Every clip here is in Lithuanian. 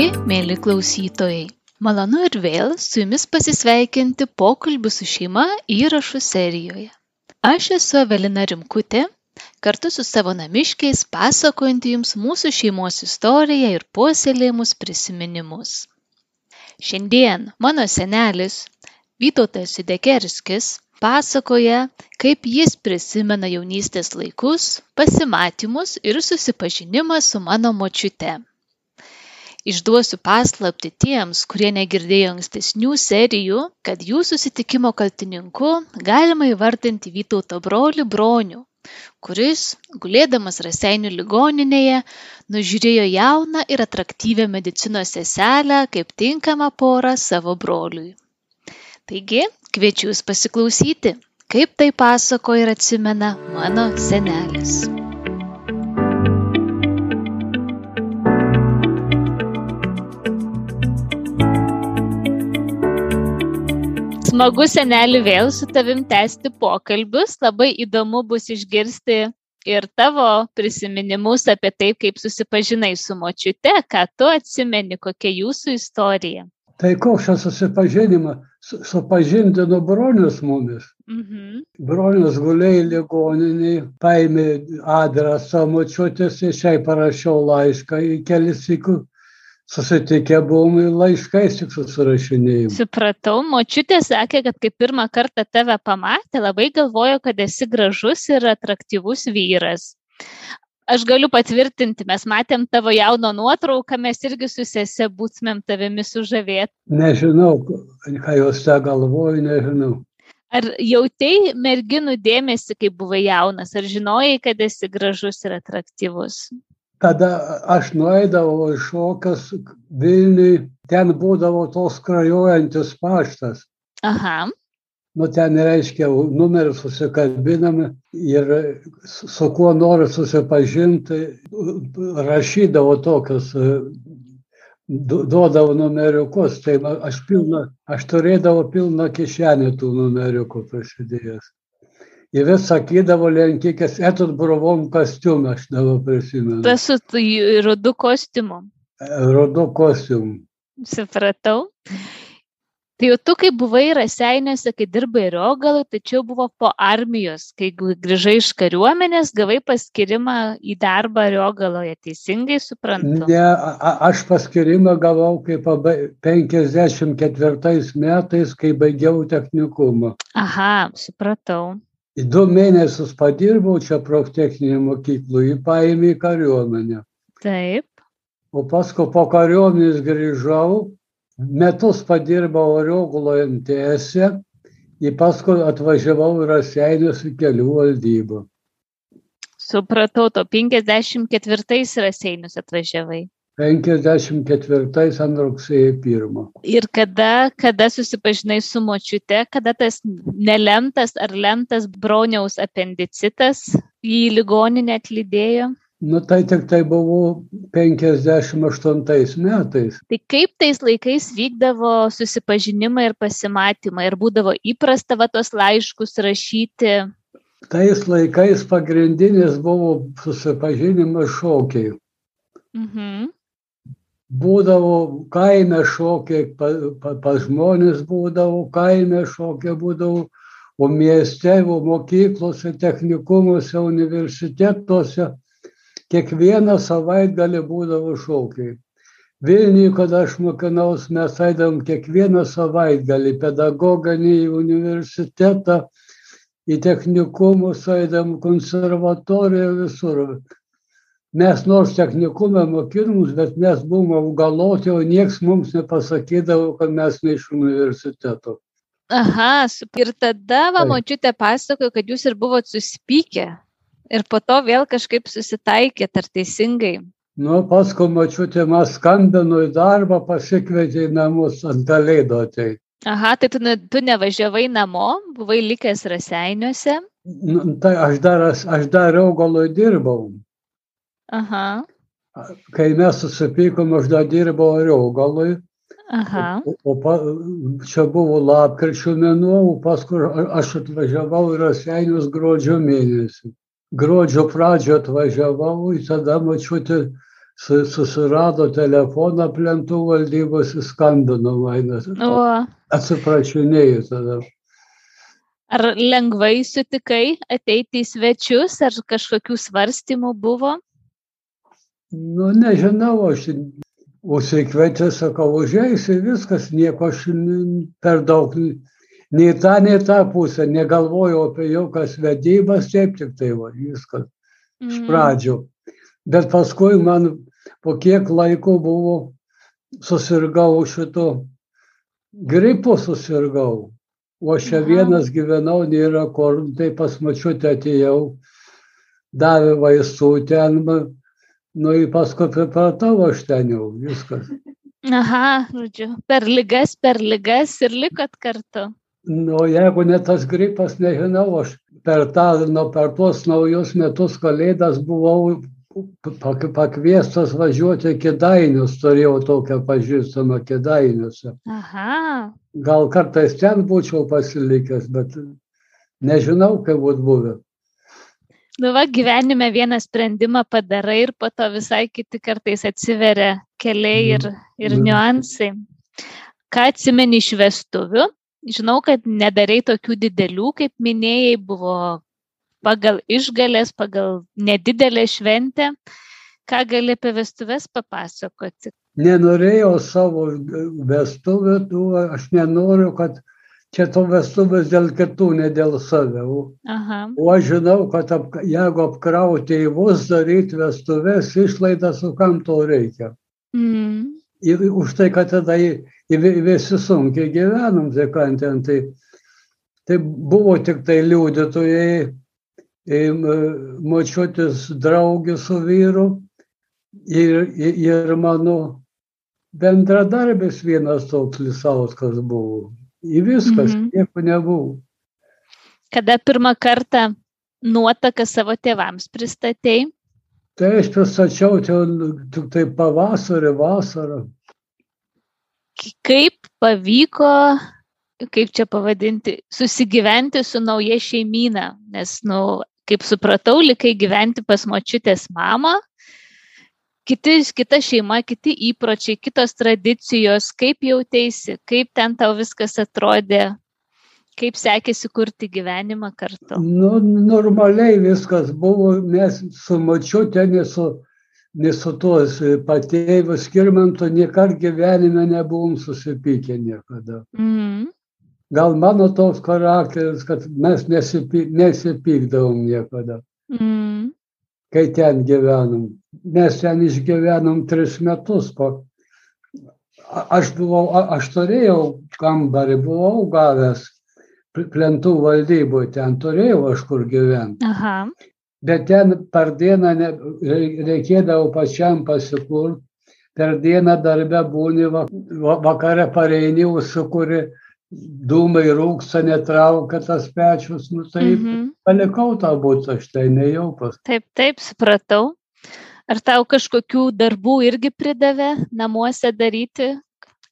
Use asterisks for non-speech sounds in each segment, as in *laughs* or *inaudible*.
Sveiki, mėly klausytojai. Malonu ir vėl su jumis pasisveikinti pokalbių su šeima įrašų serijoje. Aš esu Evelina Rimkutė, kartu su savo namiškiais pasakojanti jums mūsų šeimos istoriją ir puoselėjimus prisiminimus. Šiandien mano senelis Vytautas Idekerskis pasakoja, kaip jis prisimena jaunystės laikus, pasimatymus ir susipažinimą su mano močiute. Išduosiu paslapti tiems, kurie negirdėjo ankstesnių serijų, kad jų susitikimo kaltininku galima įvardinti Vytauto brolių bronių, kuris, gulėdamas Raseinių ligoninėje, nužiūrėjo jauną ir atraktyvę medicinos seselę kaip tinkamą porą savo broliui. Taigi, kviečiu Jūs pasiklausyti, kaip tai pasako ir atsimena mano senelis. Smagu, seneli, vėl su tavim tęsti pokalbius. Labai įdomu bus išgirsti ir tavo prisiminimus apie tai, kaip susipažinai su močiute, ką tu atsimeni, kokia jūsų istorija. Tai koks čia susipažinimas? Supažindino bronius mumis. Mhm. Bronius gulėjo ligoniniai, paėmė adresą močiutės, iš jai parašiau laišką į kelis įkų susitikę buvom ir laiškais tik susirašinėjom. Supratau, močiutė sakė, kad kai pirmą kartą tave pamatė, labai galvojo, kad esi gražus ir atraktyvus vyras. Aš galiu patvirtinti, mes matėm tavo jauno nuotrauką, mes irgi su sese būtumėm tavimi sužavėti. Nežinau, ką jos tą galvoju, nežinau. Ar jautėjai merginų dėmesį, kai buvai jaunas, ar žinojai, kad esi gražus ir atraktyvus? Kada aš nueidavau į šokas Vilniui, ten būdavo tos krajojantis paštas. Aha. Nu, ten reiškia, numerius susikalbinami ir su kuo nori susipažinti, rašydavo tokius, duodavo numeriukus. Tai aš, pilna, aš turėdavau pilną kišenę tų numeriukų prasidėjęs. Ir vis sakydavo lenkikės, etot brovom kostiumą, aš dabar prisimenu. Tas su rudu kostiumu. Rudu kostiumu. Supratau. Tai jau tu, kai buvai Raseiniuose, kai dirbai Rogalui, tačiau buvo po armijos, kai grįžai iš kariuomenės, gavai paskirimą į darbą Rogaloje, teisingai suprantu? Ne, a, aš paskirimą gavau kaip 54 metais, kai baigiau technikumą. Aha, supratau. Du mėnesius padirbau čia proftechninėje mokykloje, jį paėmė į kariuomenę. Taip. O paskui po kariuomenės grįžau, metus padirbau Oriogulo MTS, į paskui atvažiavau į Raseinius į kelių valdybą. Supratau, to 54 Raseinius atvažiavai. 54 ant rugsėjo 1. Ir kada, kada susipažinai su močiute, kada tas nelemtas ar lemtas broniaus apendicitas į ligoninę atlydėjo? Nu tai tik tai buvo 58 metais. Tai kaip tais laikais vykdavo susipažinimai ir pasimatymai? Ir būdavo įprasta va tos laiškus rašyti? Tais laikais pagrindinis buvo susipažinimas šokiai. Mhm būdavo kaime šokiai, pas pa, pa žmonės būdavo kaime šokiai, būdavo, o mieste, o mokyklose, technikumuose, universitetuose kiekvieną savaitgalį būdavo šokiai. Vilniuje, kada aš mokinaus, mes eidam kiekvieną savaitgalį pedagoginį universitetą, į technikumus eidam konservatoriją visur mes nors technikume mokinomės, bet mes buvom augaloti, o nieks mums nepasakydavo, kad mes ne iš universiteto. Aha, ir tada va močiutė pasakojo, kad jūs ir buvot suspykę ir po to vėl kažkaip susitaikėt, ar teisingai? Nu, paskui mačiutė, mes skambino į darbą, pasikvietė į namus ant kalėdo ateiti. Aha, tai tu, tu nevažiavai namo, buvai likęs raseiniuose? Nu, tai aš dar, aš dar augaloj dirbau. Aha. Kai mes susipykom, aš dar dirbau Riogalui. Aha. O, o pa, čia buvo lapkričio mėnuo, o paskui aš atvažiavau į Raseinius gruodžio mėnesį. Gruodžio pradžio atvažiavau, tada mačiuti su- susirado telefoną plentų valdybos, skambino man, atsiprašinėjau tada. ar lengvai sutikai ateiti į svečius, ar kažkokių svarstymų buvo? Nu, nežinau, aš užsikvietė, sakau, užėjai viskas, nieko aš per daug nei tą, nei tą pusę, negalvojau apie jokias vedybas, taip tik tai va, viskas iš Mhm. pradžių. Bet paskui man po kiek laiko buvo, susirgau šito, gripu susirgau. O aš čia vienas gyvenau, nėra kur, tai pas mačiutę atėjau, davė vaistų ten, nu ir paskui pripratau aš ten jau, viskas. Aha, žodžiu, per lygas, per lygas ir likot kartu. Nu, jeigu ne tas gripas, nežinau, aš per, tą, nu, per tuos naujus metus kalėdas buvau pak- pakviestas važiuoti kėdainius, turėjau tokią pažįstamą kėdainiuose. Aha, Gal kartais ten būčiau pasilikęs, bet nežinau, kaip būtų buvę. Nu va, gyvenime vieną sprendimą padarai ir po to visai kiti kartais atsiveria keliai ir, ir Mhm. niuansai. Ką atsimeni iš vestuvių? Žinau, kad nedarai tokių didelių, kaip minėjai, buvo pagal išgalės, pagal nedidelę šventę. Ką gali apie vestuvės papasakoti? Nenorėjau savo vestuvių, aš nenoriu, kad čia to vestuvės dėl kitų, ne dėl save. Aha. O aš žinau, kad ap, jeigu apkrauti tėvus, daryti vestuvės, išlaidas, su kam to reikia. Mm. Ir už tai, kad tada į- į- visi sunkiai gyvenom, tai ką ten, tai, tai buvo tik tai liudytojai, močiutis draugė su vyru ir, ir, ir mano bendradarbis vienas toks Lisauskas buvo. Į viskas, Mhm. nieko nebuvo. Kada pirmą kartą nuotaką savo tėvams pristatėjai? Tai aš pristačiau ten tik tai pavasarį, vasarą. Kaip pavyko, kaip čia pavadinti, susigyventi su nauja šeimyna? Nes, nu, kaip supratau, likai gyventi pas močiutės mamą, kiti, kita šeima, kiti įpročiai, kitos tradicijos, kaip jautėsi, kaip ten tau viskas atrodė, kaip sekėsi kurti gyvenimą kartu. Nu, normaliai viskas buvo, mes su mačiute, ne su, ne su tuos patėviu skirmantu, niekad gyvenime nebuvom susipykę niekada. Mm. Gal mano toks charakteris, kad mes nesipy, nesipykdavom niekada, Mm. Kai ten gyvenom. Mes ten išgyvenom tris metus. Po, aš, buvau, aš turėjau kambarį, buvau gavęs pl- plentų valdyboje, ten turėjau aš kur gyventi. Aha. Bet ten per dieną ne, rei- reikėdavo pačiam pasikurti, per dieną darbę būni, va- va- vakare pareini, užsukuri, dūmai rūksta, netraukia tas pečius, nu tai Mhm. palikau tą būtą, aš tai nejau pas. Taip, taip, supratau. Ar tau kažkokių darbų irgi pridavė namuose daryti?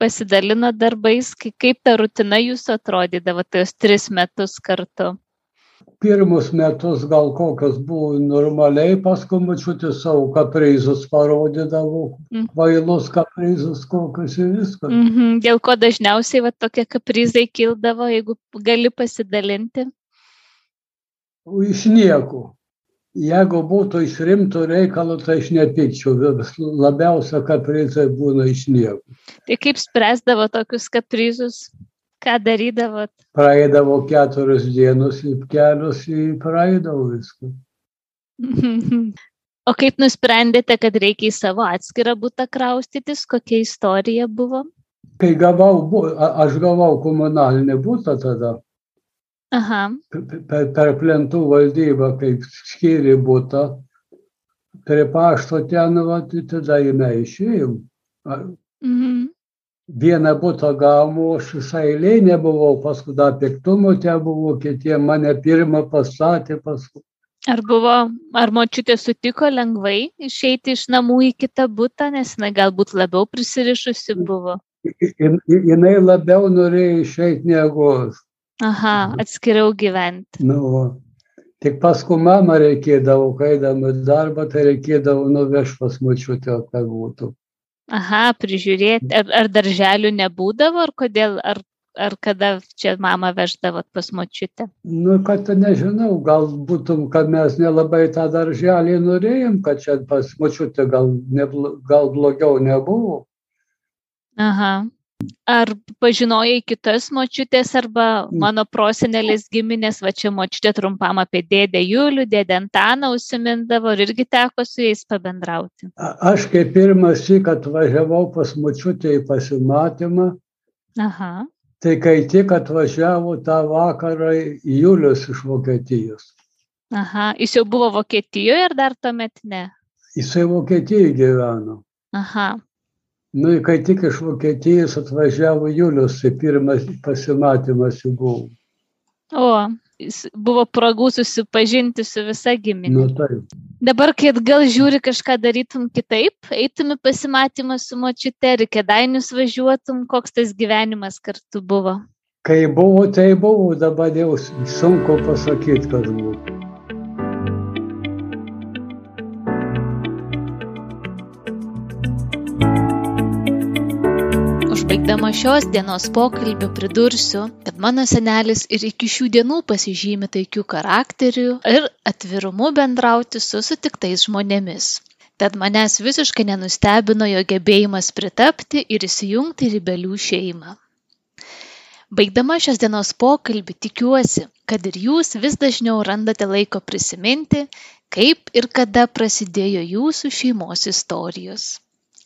Pasidalino darbais, Kai- kaip ta rutina jūsų atrodydavo tos tris metus kartu? Pirmus metus gal kokios buvo normaliai, paskui mačiuti savo kaprizus parodydavo, Mm. vailus kaprizus kokius ir viskas. Mhm. Dėl ko dažniausiai va, tokie kaprizai kildavo, jeigu gali pasidalinti? Iš nieko. Jeigu būtų iš rimto reikalo, tai aš nepykčiau, labiausia kaprizai būna iš nieko. Tai kaip spręsdavo tokius kaprizus? Ką darydavot? Praeidavo keturios dienos ir kelios ir praeidavo viską. *laughs* O kaip nusprendėte, kad reikia į savo atskirą būtą kraustytis? Kokia istorija buvo? Kai gavau, aš gavau komunalinį būtą tada, Aha. pe- per, per plentų valdybą, kaip skyrė būtą, prie pašto ten, va, tai tada jinai išėjom. Mhm. Vieną būtą gavom, o aš visai eilė nebuvau, paskui dar piktumo te buvo, kitie mane pirmą pastatė, paskui. Ar buvo, ar močiutė sutiko lengvai išeiti iš namų į kitą būtą, nes jinai galbūt labiau prisirišusi buvo? Jin- Jinai labiau norėjo išeiti negu aš. Aha, atskiriau gyventi. Nu, va. Tik paskui mamą reikėdavo, kai eidama į darbą, tai reikėdavo nuvežti pas močiutę, kad būtų. Aha, prižiūrėti. Ar, ar darželių nebūdavo, ar kodėl, ar, ar kada čia mamą veždavot pas močiutę? Nu, kad nežinau, gal būtum, kad mes nelabai tą darželį norėjom, kad čia pas močiutę gal, ne, gal blogiau nebuvo. Aha. Ar pažinojai kitas močiutės arba mano prosenelės giminės, va čia močiutė trumpam apie dėdę Julių, dėdę Antaną užsimindavo ir irgi teko su jais pabendrauti. Aš kaip pirmas šį, kad važiavau pas močiutę į pasimatymą, Aha. tai kai tik atvažiavo tą vakarą Julius iš Vokietijos. Aha. Jis jau buvo Vokietijoje ir dar tuomet ne. Jisai Vokietijoje gyveno. Aha. Nu, kai tik iš Vokietijos atvažiavo Julius, tai pirmas pasimatymas jų buvo. O, jis buvo progų susipažinti su visa giminė. Nu, taip. Dabar, kai atgal žiūri, kažką darytum kitaip, eitum į pasimatymą su močiute ir kėdainius važiuotum, koks tas gyvenimas kartu buvo. Kai buvo, tai buvo, dabar jau sunku pasakyti, kas buvo. Užbaigdama šios dienos pokalbį pridursiu, kad mano senelis ir iki šių dienų pasižymi taikių charakterių ir atvirumu bendrauti su sutiktais žmonėmis. Tad manęs visiškai nenustebino jo gebėjimas pritapti ir įsijungti į rebelių šeimą. Baigdama šios dienos pokalbį tikiuosi, kad ir jūs vis dažniau randate laiko prisiminti, kaip ir kada prasidėjo jūsų šeimos istorijos.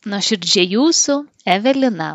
Nuoširdžiai jūsų Evelina.